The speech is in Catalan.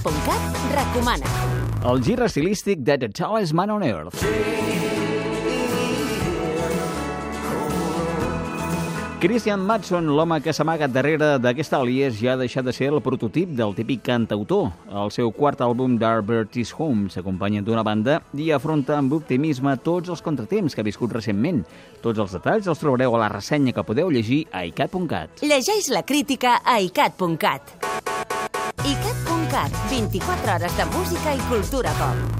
iCat.cat recomana. El gir estilístic de The Tallest Man on Earth. Christian Matson, l'home que s'amaga darrere d'aquest àlies, ja ha deixat de ser el prototip del típic cantautor. El seu quart àlbum, D'Arbert is Home, s'acompanya d'una banda i afronta amb optimisme tots els contratemps que ha viscut recentment. Tots els detalls els trobareu a la ressenya que podeu llegir a icat.cat. Llegeix la crítica a icat.cat. icat.cat, 24 hores de música i cultura pop.